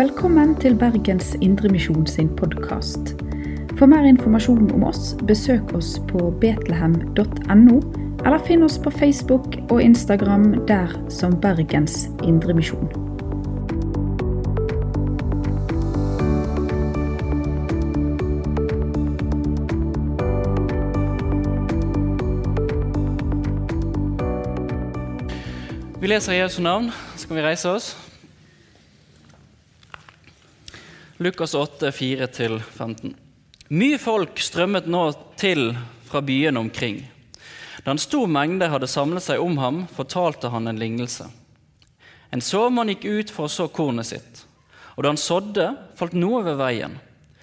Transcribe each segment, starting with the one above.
Velkommen til Bergens Indremisjon sin podkast. For mer informasjon om oss, besøk oss på betlehem.no, eller finn oss på Facebook og Instagram der som Bergens Indremisjon. Vi leser i Jesu navn, så kan vi reise oss. Lukas 8, 4-15. Mye folk strømmet nå til fra byene omkring. Da en stor mengde hadde samlet seg om ham, fortalte han en lignelse. En såmann gikk ut for å så kornet sitt, og da han sådde, falt noe ved veien.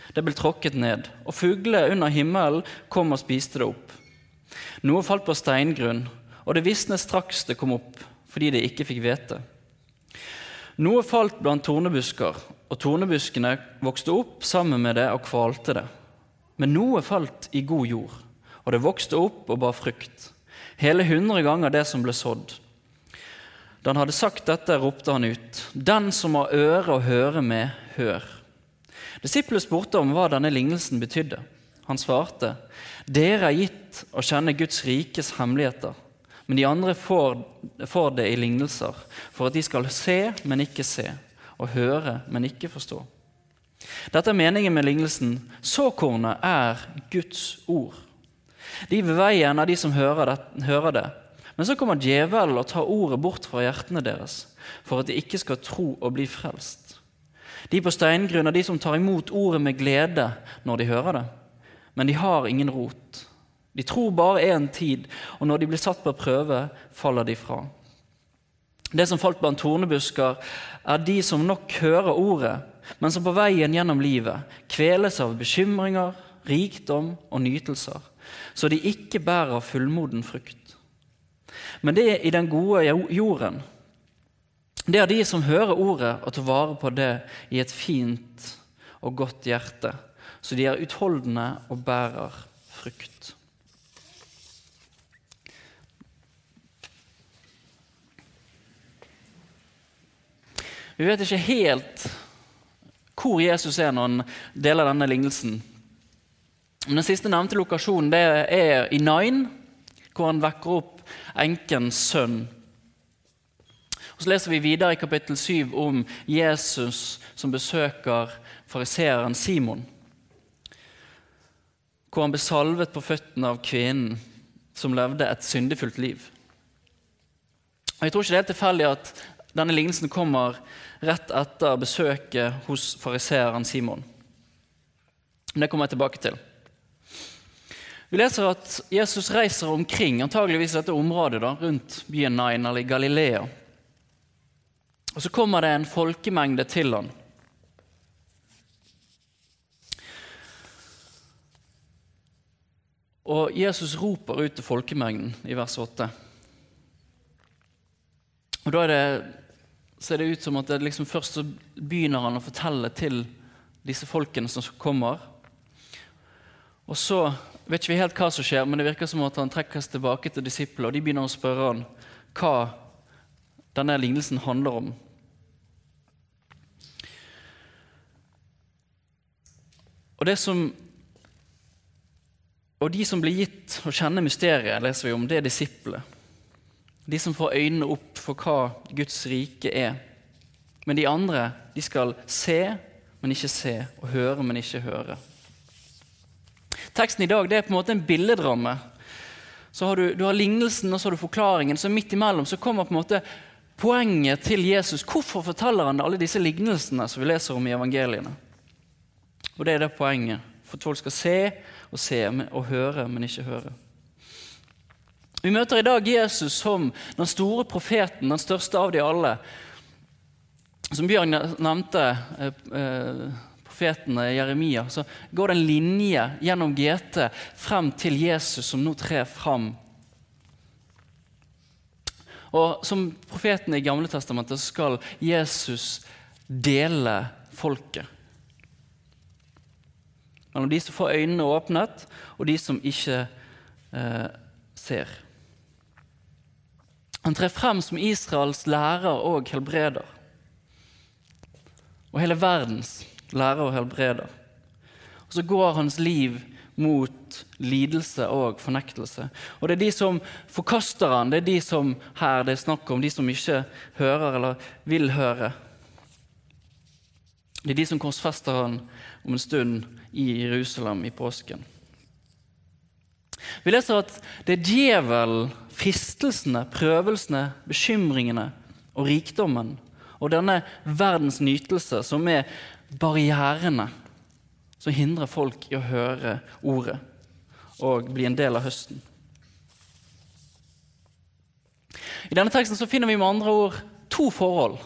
Det ble tråkket ned, og fugler under himmelen kom og spiste det opp. Noe falt på steingrunn, og det visnet straks det kom opp, fordi det ikke fikk hvete. Noe falt blant tornebusker, og tornebuskene vokste opp sammen med det og kvalte det. Men noe falt i god jord, og det vokste opp og bar frukt, hele hundre ganger det som ble sådd. Da han hadde sagt dette, ropte han ut, Den som har øre å høre med, hør. Disiplet spurte om hva denne lignelsen betydde. Han svarte, Dere er gitt å kjenne Guds rikes hemmeligheter, men de andre får, får det i lignelser, for at de skal se, men ikke se, og høre, men ikke forstå. Dette er meningen med lignelsen. Såkornet er Guds ord. De ved veien er de som hører det, hører det. Men så kommer djevelen og tar ordet bort fra hjertene deres, for at de ikke skal tro og bli frelst. De på steingrunn er de som tar imot ordet med glede når de hører det, men de har ingen rot. De tror bare én tid, og når de blir satt på prøve, faller de fra. Det som falt blant tornebusker, er de som nok hører ordet, men som på veien gjennom livet kveles av bekymringer, rikdom og nytelser, så de ikke bærer fullmoden frukt. Men det er i den gode jorden. Det er de som hører ordet og tar vare på det i et fint og godt hjerte, så de er utholdende og bærer frukt. Vi vet ikke helt hvor Jesus er når han deler denne lignelsen. Men Den siste nevnte lokasjonen det er i Nain, hvor han vekker opp enkens sønn. Og Så leser vi videre i kapittel 7 om Jesus som besøker fariseeren Simon. Hvor han ble salvet på føttene av kvinnen som levde et syndefullt liv. Og Jeg tror ikke det er helt tilfeldig at denne lignelsen kommer rett etter besøket hos fariseeren Simon. Det kommer jeg tilbake til. Vi leser at Jesus reiser omkring antageligvis dette området da, rundt byen Nain, eller i Galilea. Og Så kommer det en folkemengde til han. Og Jesus roper ut til folkemengden i vers 8. Og Da er det ser det ut som at liksom først så begynner han å fortelle til disse folkene som kommer. Og så vet ikke vi helt hva som skjer, men det virker som at han trekkes tilbake til disiplene, og de begynner å spørre han hva denne lignelsen handler om. Og, det som, og de som blir gitt å kjenne mysteriet, leser vi om, det er disiplene. De som får øynene opp for hva Guds rike er. Men de andre de skal se, men ikke se, og høre, men ikke høre. Teksten i dag det er på en måte en billedramme. Så har du, du har lignelsen og så har du forklaringen. Så midt imellom så kommer på en måte poenget til Jesus. Hvorfor forteller han alle disse lignelsene som vi leser om i evangeliene? Og Det er det poenget. For at folk skal se og se og høre, men ikke høre. Vi møter i dag Jesus som den store profeten, den største av de alle. Som Bjørn nevnte, eh, eh, profeten Jeremia, så går det en linje gjennom GT frem til Jesus, som nå trer fram. Og Som profeten i Gamle Testamentet skal Jesus dele folket. Mellom de som får øynene åpnet, og de som ikke eh, ser. Han trer frem som Israels lærer og helbreder. og hele verdens lærer og helbreder. Og så går hans liv mot lidelse og fornektelse. Og det er de som forkaster han, det er de som her det er snakk om, de som ikke hører eller vil høre. Det er de som korsfester han om en stund i Jerusalem i påsken. Vi leser at det er djevelen, fristelsene, prøvelsene, bekymringene og rikdommen og denne verdens nytelse som er barrierene som hindrer folk i å høre ordet og bli en del av høsten. I denne teksten så finner vi med andre ord to forhold.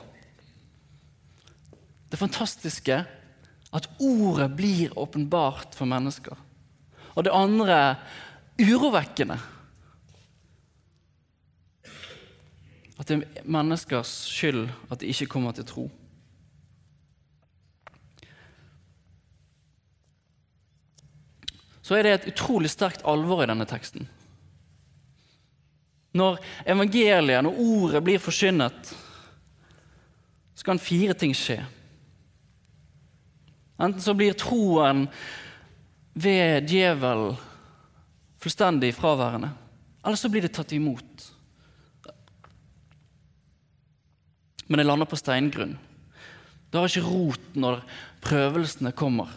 Det fantastiske at ordet blir åpenbart for mennesker. Og det andre urovekkende. At det er menneskers skyld at de ikke kommer til tro. Så er det et utrolig sterkt alvor i denne teksten. Når evangeliet, når ordet blir forkynnet, så kan fire ting skje. Enten så blir troen ved djevel fullstendig fraværende, eller så blir det tatt imot. Men det lander på steingrunn. Det har ikke rot når prøvelsene kommer.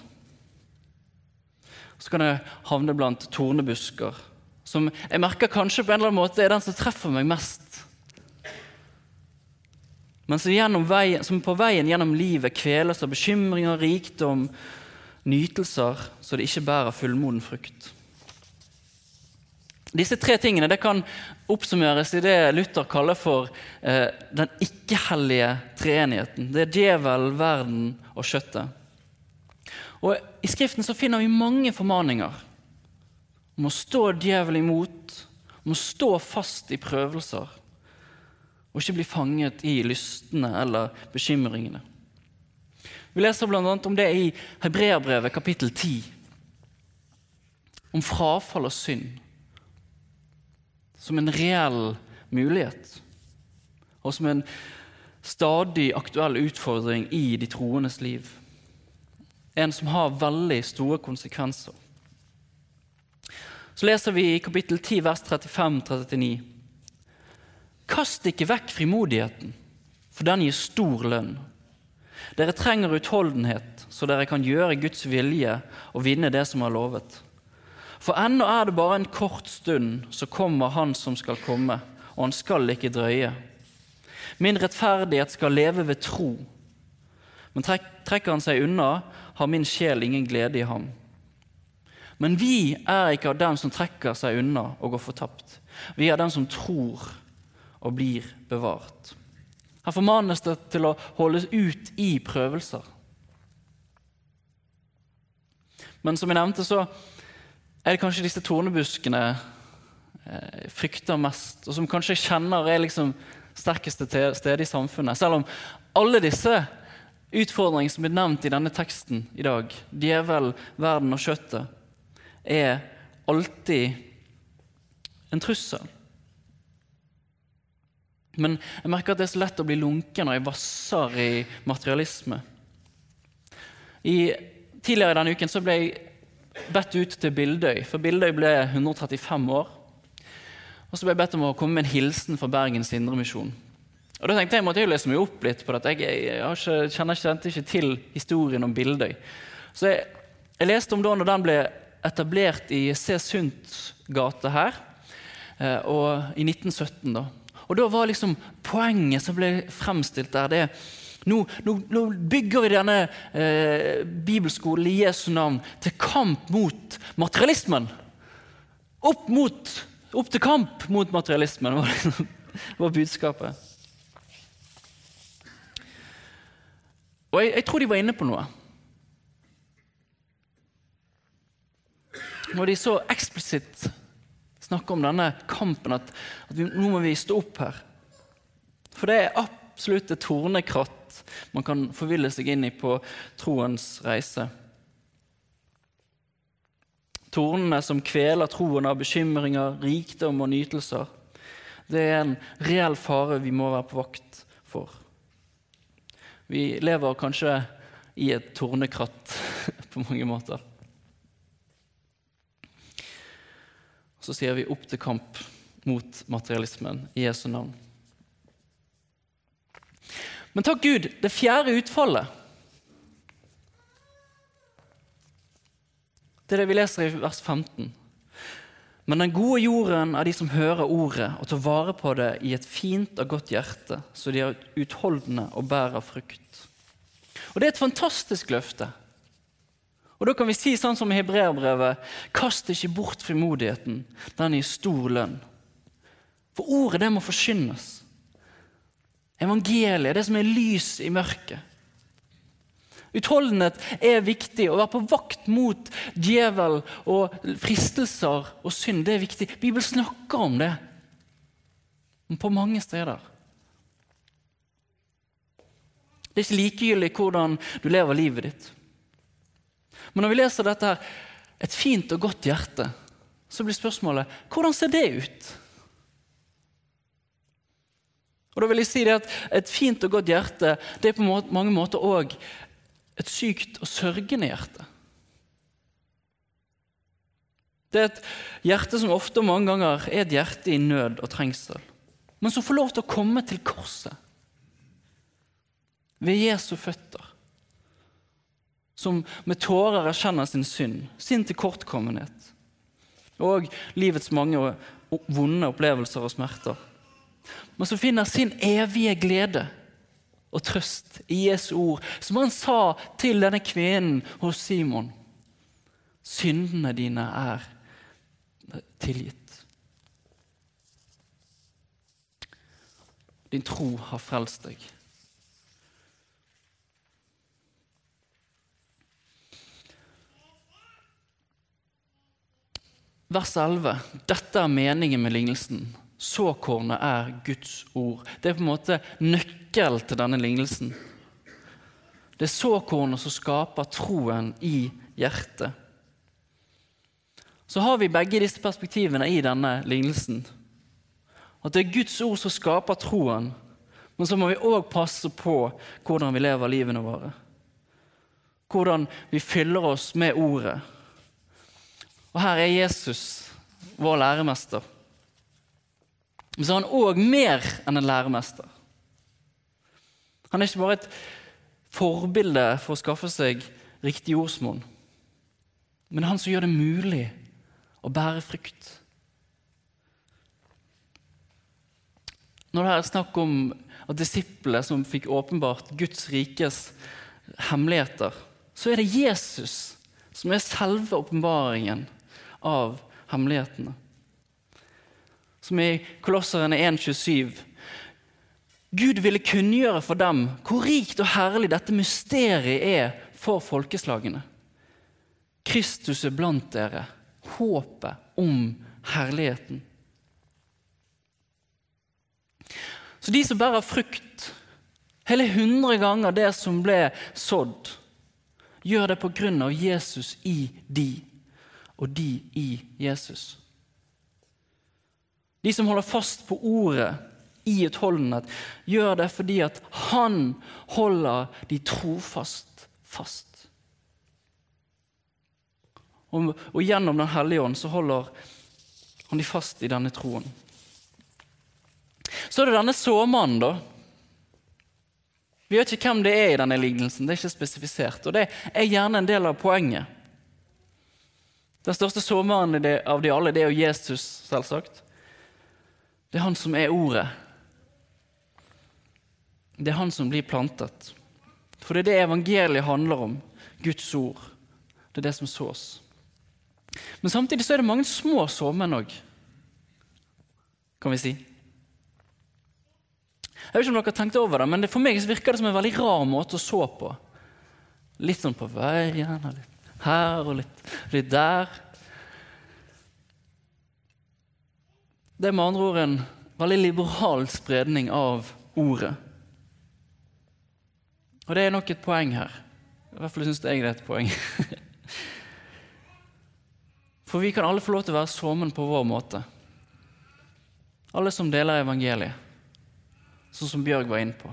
Så kan jeg havne blant tornebusker, som jeg merker kanskje på en eller annen måte er den som treffer meg mest. Men som, vei, som på veien gjennom livet kveles av bekymringer, rikdom, nytelser, så det ikke bærer fullmoden frukt. Disse tre tingene det kan oppsummeres i det Luther kaller for eh, den ikke-hellige treenigheten. Det er djevel, verden og kjøttet. Og I Skriften så finner vi mange formaninger om å stå djevelen imot, om å stå fast i prøvelser og ikke bli fanget i lystene eller bekymringene. Vi leser bl.a. om det i Hebreabrevet kapittel 10. Om frafall og synd som en reell mulighet. Og som en stadig aktuell utfordring i de troendes liv. En som har veldig store konsekvenser. Så leser vi i kapittel 10, vers 35-39. Kast ikke vekk frimodigheten, for den gir stor lønn. Dere trenger utholdenhet, så dere kan gjøre Guds vilje og vinne det som er lovet. For ennå er det bare en kort stund, så kommer Han som skal komme, og han skal ikke drøye. Min rettferdighet skal leve ved tro. Men trekker han seg unna, har min sjel ingen glede i ham. Men vi er ikke av dem som trekker seg unna og går fortapt. Vi er dem som tror og blir bevart. Her formanes det til å holdes ut i prøvelser. Men som jeg nevnte, så er det kanskje disse tornebuskene jeg frykter mest, og som kanskje jeg kjenner er liksom sterkeste stedet i samfunnet. Selv om alle disse utfordringene som blir nevnt i denne teksten i dag, djevel, verden og kjøttet, er alltid en trussel. Men jeg merker at det er så lett å bli lunken når jeg vasser i materialisme. I, tidligere denne uken ble jeg bedt ut til Bildøy, for Bildøy ble 135 år. Og Så ble jeg bedt om å komme med en hilsen fra Bergens Indremisjon. Og Da tenkte jeg måtte jeg lese meg opp litt på dette. Jeg, jeg, jeg kjenner ikke, ikke til historien om Bildøy. Så jeg, jeg leste om da når den ble etablert i C. Sunds gate her, eh, og i 1917. da. Og da var liksom poenget som ble fremstilt der, det er nå, nå, nå bygger vi denne eh, bibelskolen i Jesu navn til kamp mot materialismen. Opp, mot, opp til kamp mot materialismen, var, liksom, var budskapet. Og jeg, jeg, tror de var inne på noe. Når de så eksplisitt snakker om denne kampen, at, at vi, nå må vi stå opp her. For det er absolutt et tornekratt man kan forville seg inn i på troens reise. Tornene som kveler troen av bekymringer, rikdom og nytelser. Det er en reell fare vi må være på vakt for. Vi lever kanskje i et tornekratt på mange måter. Så sier vi opp til kamp mot materialismen i Jesu navn. Men takk Gud, det fjerde utfallet Det er det vi leser i vers 15. Men den gode jorden er de som hører ordet og tar vare på det i et fint og godt hjerte, så de er utholdende og bærer frukt. Og Det er et fantastisk løfte. Og Da kan vi si sånn som i hebreerbrevet.: Kast ikke bort frimodigheten, den gir stor lønn. For ordet, det må forkynnes. Evangeliet, det som er lys i mørket. Utholdenhet er viktig. Å være på vakt mot djevel og fristelser og synd, det er viktig. Bibelen snakker om det på mange steder. Det er ikke likegyldig hvordan du lever livet ditt. Men når vi leser dette her, et fint og godt hjerte, så blir spørsmålet hvordan ser det ut? Og da vil jeg si det at Et fint og godt hjerte det er på mange måter òg et sykt og sørgende hjerte. Det er et hjerte som ofte og mange ganger er et hjerte i nød og trengsel, men som får lov til å komme til korset ved Jesu føtter som med tårer erkjenner sin synd, sin tilkortkommenhet og livets mange vonde opplevelser og smerter. Men som finner sin evige glede og trøst i Jesu ord, som han sa til denne kvinnen hos Simon. Syndene dine er tilgitt. Din tro har frelst deg. Vers 11. Dette er meningen med lignelsen. Såkornet er Guds ord. Det er på en måte nøkkel til denne lignelsen. Det er såkornet som skaper troen i hjertet. Så har vi begge disse perspektivene i denne lignelsen. At det er Guds ord som skaper troen, men så må vi òg passe på hvordan vi lever livene våre. Hvordan vi fyller oss med ordet og her er Jesus, vår læremester. Men så er han òg mer enn en læremester. Han er ikke bare et forbilde for å skaffe seg riktig jordsmonn, men han som gjør det mulig å bære frukt. Når det er snakk om at disiplene som fikk åpenbart Guds rikes hemmeligheter, så er det Jesus som er selve åpenbaringen av hemmelighetene. Som i Kolosserne 1,27. Gud ville kunngjøre for dem hvor rikt og herlig dette mysteriet er for folkeslagene. Kristus er blant dere, håpet om herligheten. Så de som bærer frukt, hele hundre ganger det som ble sådd, gjør det på grunn av Jesus i de og de i Jesus. De som holder fast på ordet i utholdenhet, gjør det fordi at han holder de trofast fast. Og, og gjennom Den hellige ånd så holder han de fast i denne troen. Så er det denne såmannen, da. Vi vet ikke hvem det er i denne lignelsen. det er ikke spesifisert, og Det er gjerne en del av poenget. Den største såmannen av de alle det er jo Jesus, selvsagt. Det er han som er ordet. Det er han som blir plantet. For det er det evangeliet handler om. Guds ord. Det er det som sås. Men samtidig så er det mange små såmenn òg, kan vi si. Jeg vet ikke om dere har tenkt over det, men For meg virker det som en veldig rar måte å så på. Litt sånn på veien og litt her og litt, litt der. Det er med andre ord en veldig liberal spredning av ordet. Og det er nok et poeng her. I hvert fall syns jeg det er et poeng. For vi kan alle få lov til å være såmen på vår måte. Alle som deler evangeliet, sånn som Bjørg var inne på.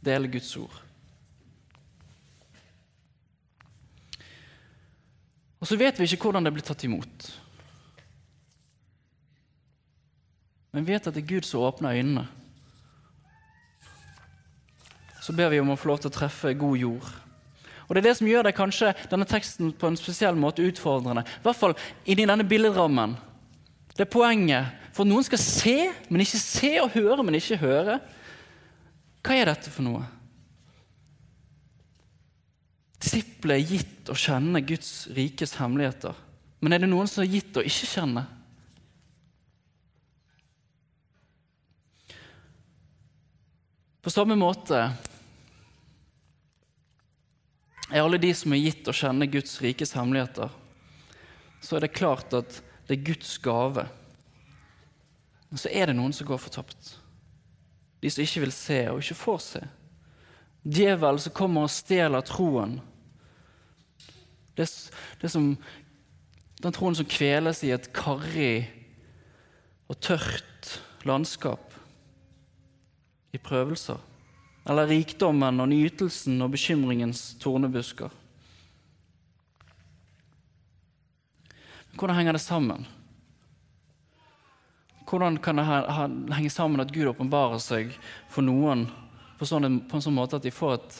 Dele Guds ord. Og så vet vi ikke hvordan det blir tatt imot. Men vet at det er Gud som åpner øynene. Så ber vi om å få lov til å treffe god jord. Og Det er det som gjør det kanskje denne teksten på en spesiell måte utfordrende. I hvert fall inni denne billedrammen. Det er poenget. For noen skal se, men ikke se, og høre, men ikke høre. Hva er dette for noe? Disiplet er gitt å kjenne Guds rikes hemmeligheter. Men er det noen som er gitt å ikke kjenne? På samme måte er alle de som er gitt å kjenne Guds rikes hemmeligheter, så er det klart at det er Guds gave. Men så er det noen som går fortapt. De som ikke vil se og ikke får se. Djevel som kommer og stjeler troen. Det, det som, den troen som kveles i et karrig og tørt landskap i prøvelser. Eller rikdommen og nytelsen og bekymringens tornebusker. Hvordan henger det sammen? Hvordan kan det henge sammen at Gud åpenbarer seg for noen på, sånn, på, en sånn måte at de får et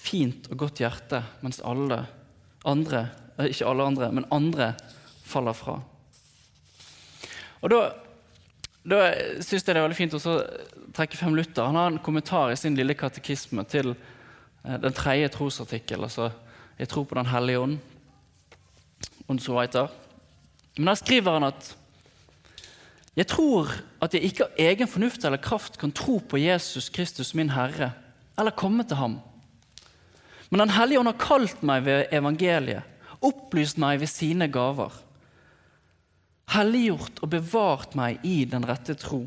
fint og godt hjerte, mens alle andre, eh, ikke alle andre, men andre faller fra? Og Da, da syns jeg det er veldig fint å trekke frem Luther. Han har en kommentar i sin lille katekisme til eh, den tredje trosartikkel, altså 'Jeg tror på Den hellige ånd', und so. Men der skriver han at jeg tror at jeg ikke av egen fornuft eller kraft kan tro på Jesus Kristus, min Herre, eller komme til ham. Men Den hellige ånd har kalt meg ved evangeliet, opplyst meg ved sine gaver, helliggjort og bevart meg i den rette tro.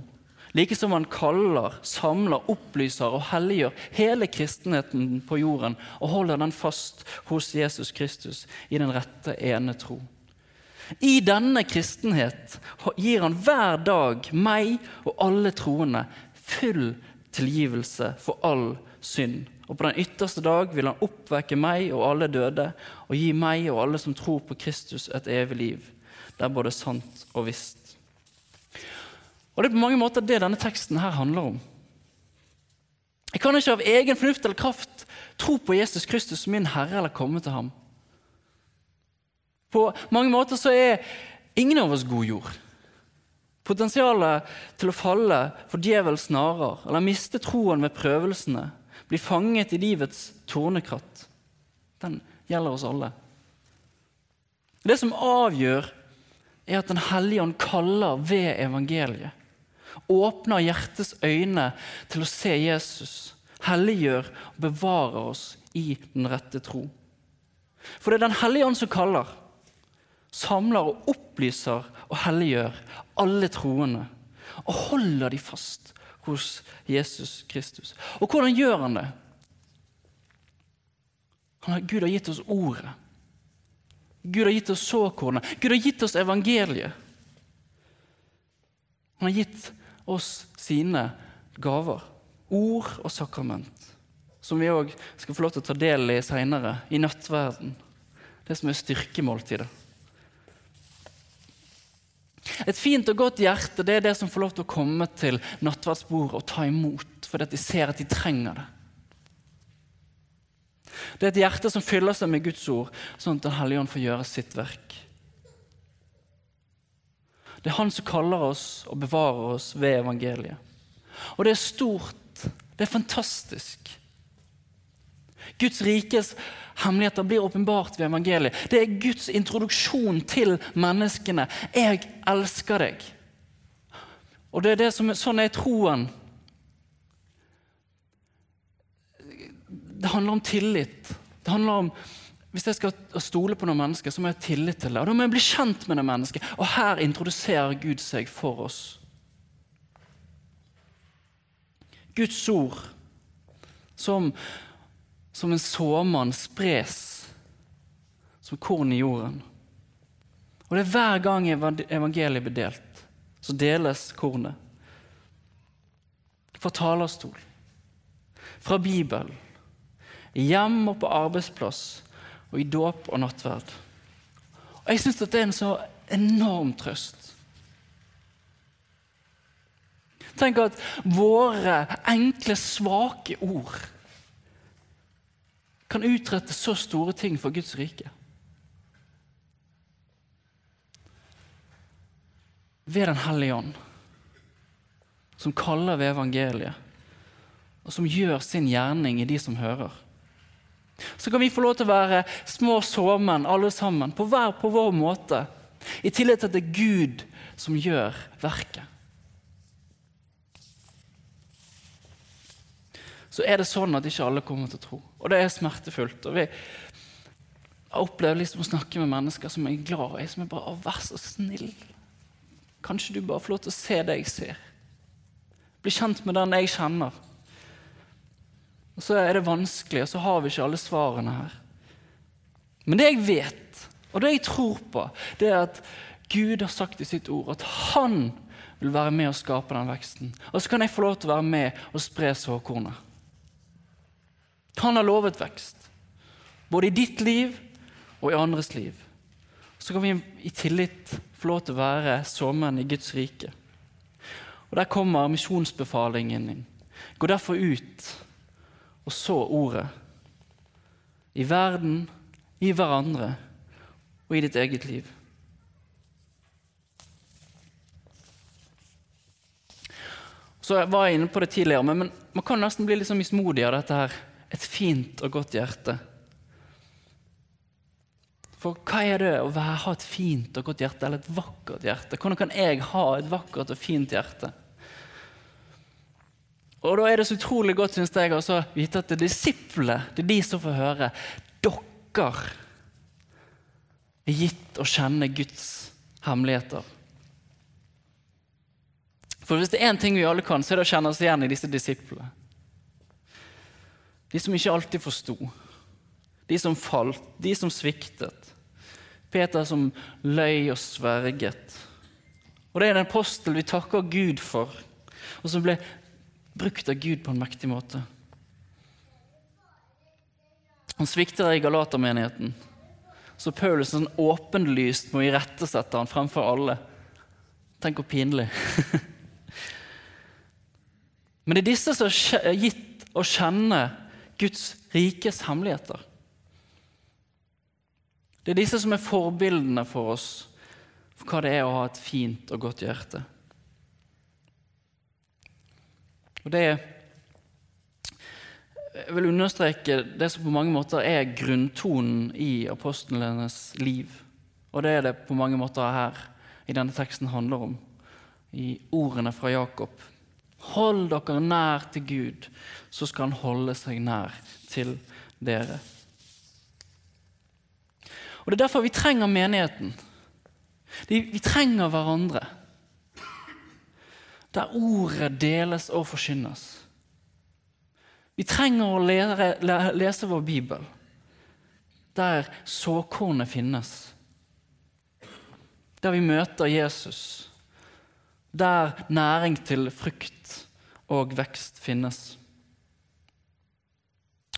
Like som han kaller, samler, opplyser og helliggjør hele kristenheten på jorden og holder den fast hos Jesus Kristus i den rette ene tro. I denne kristenhet gir han hver dag meg og alle troende full tilgivelse for all synd. Og på den ytterste dag vil han oppvekke meg og alle døde og gi meg og alle som tror på Kristus, et evig liv. Det er både sant og visst. Og Det er på mange måter det denne teksten her handler om. Jeg kan ikke av egen fornuft eller kraft tro på Jesus Kristus som min Herre eller komme til ham. På mange måter så er ingen av oss god jord. Potensialet til å falle for djevelens narer eller miste troen ved prøvelsene, bli fanget i livets tornekratt, den gjelder oss alle. Det som avgjør, er at Den hellige ånd kaller ved evangeliet åpner hjertets øyne til å se Jesus, helliggjør og bevarer oss i den rette tro. For det er Den hellige ånd som kaller, samler og opplyser og helliggjør alle troende og holder de fast hos Jesus Kristus. Og hvordan gjør han det? Gud har gitt oss ordet. Gud har gitt oss såkornet. Gud har gitt oss evangeliet. Han har gitt oss sine gaver. Ord og sakrament. Som vi òg skal få lov til å ta del i seinere, i nattverden. Det som er styrkemåltidet. Et fint og godt hjerte det er det som får lov til å komme til nattverdsbordet og ta imot fordi de ser at de trenger det. Det er et hjerte som fyller seg med Guds ord, sånn at Den hellige ånd får gjøre sitt verk. Det er Han som kaller oss og bevarer oss ved evangeliet. Og det er stort. Det er fantastisk. Guds rikes hemmeligheter blir åpenbart ved evangeliet. Det er Guds introduksjon til menneskene. 'Jeg elsker deg'. Og det er det som, Sånn er troen. Det handler om tillit. Det handler om hvis jeg skal stole på noen mennesker, så må jeg ha tillit til det. Og da må jeg bli kjent med det mennesket. Og her introduserer Gud seg for oss. Guds ord som, som en såmann spres som korn i jorden. Og det er hver gang evangeliet blir delt, så deles kornet. Fra talerstol, fra Bibelen, hjem og på arbeidsplass og i dåp og nattverd. Og Jeg syns det er en så enorm trøst. Tenk at våre enkle, svake ord kan utrette så store ting for Guds rike. Ved Den hellige ånd, som kaller ved evangeliet, og som gjør sin gjerning i de som hører. Så kan vi få lov til å være små såmenn alle sammen, på hver på vår måte, i tillegg til at det er Gud som gjør verket. så er det sånn at ikke alle kommer til å tro. Og det er smertefullt. Og vi har opplevd liksom å snakke med mennesker som er glad i, som er bare 'Vær så snill'. Kanskje du bare får lov til å se det jeg ser. Bli kjent med den jeg kjenner. Og Så er det vanskelig, og så har vi ikke alle svarene her. Men det jeg vet, og det jeg tror på, det er at Gud har sagt i sitt ord at han vil være med og skape den veksten. Og så kan jeg få lov til å være med og spre såkornet. Han har lovet vekst, både i ditt liv og i andres liv. Så kan vi i tillit få lov til å være såmenn i Guds rike. Og Der kommer misjonsbefalingen inn. Gå derfor ut og så ordet. I verden, i hverandre og i ditt eget liv. Så jeg var inne på det tidligere, men Man kan nesten bli litt sånn mismodig av dette her et fint og godt hjerte. For hva er det å ha et fint og godt hjerte, eller et vakkert hjerte? Hvordan kan jeg ha et vakkert og fint hjerte? Og Da er det så utrolig godt synes jeg, å vite at det er disiplene det er de som får høre. Dere er gitt å kjenne Guds hemmeligheter. For Hvis det er én ting vi alle kan, så er det å kjenne oss igjen i disse disiplene. De som ikke alltid forsto. De som falt, de som sviktet. Peter som løy og sverget. Og Det er en apostel vi takker Gud for, og som ble brukt av Gud på en mektig måte. Han svikter i Galatermenigheten, så Paulus sånn åpenlyst må irettesette han fremfor alle. Tenk hvor pinlig. Men det er disse som er gitt å kjenne Guds rikes hemmeligheter. Det er disse som er forbildene for oss for hva det er å ha et fint og godt hjerte. Og det Jeg vil understreke det som på mange måter er grunntonen i apostlenes liv. Og det er det på mange måter her i denne teksten handler om, i ordene fra Jakob. Hold dere nær til Gud, så skal han holde seg nær til dere. Og Det er derfor vi trenger menigheten. Vi trenger hverandre. Der ordet deles og forkynnes. Vi trenger å lese vår bibel, der såkornet finnes. Der vi møter Jesus der næring til frukt og vekst finnes.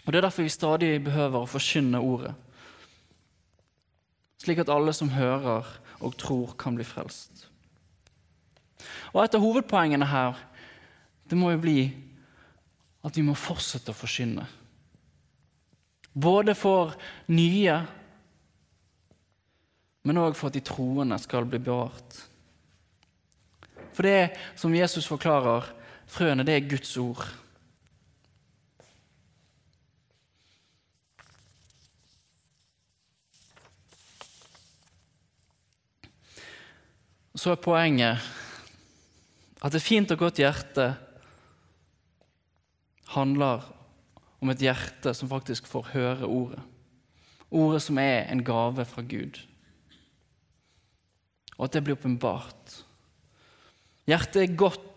Og Det er derfor vi stadig behøver å forkynne ordet, slik at alle som hører og tror, kan bli frelst. Og Et av hovedpoengene her det må jo bli at vi må fortsette å forkynne. Både for nye, men òg for at de troende skal bli bevart. For det som Jesus forklarer, frøene, det er Guds ord. Så er poenget at et fint og godt hjerte handler om et hjerte som faktisk får høre ordet. Ordet som er en gave fra Gud. Og at det blir åpenbart. Hjertet er godt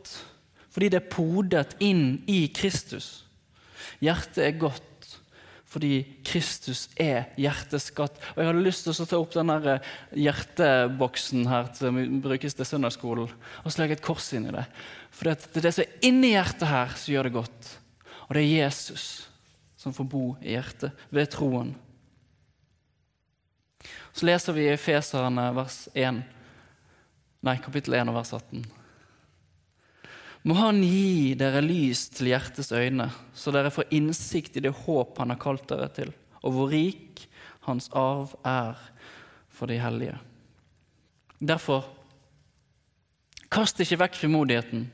fordi det er podet inn i Kristus. Hjertet er godt fordi Kristus er hjerteskatt. Og Jeg hadde lyst til å ta opp den eh, hjerteboksen her som brukes til søndagsskolen, og legge et kors inn i det. For det er det som er inni hjertet her, som gjør det godt. Og det er Jesus som får bo i hjertet ved troen. Så leser vi i Feserne vers 1, nei, kapittel 1 og vers 18. Må Han gi dere lys til hjertets øyne, så dere får innsikt i det håp Han har kalt dere til, og hvor rik Hans arv er for de hellige. Derfor, kast ikke vekk frimodigheten,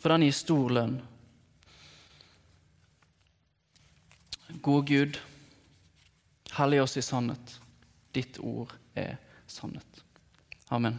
for den gir stor lønn. Gode Gud, hellig oss i sannhet. Ditt ord er sannhet. Amen.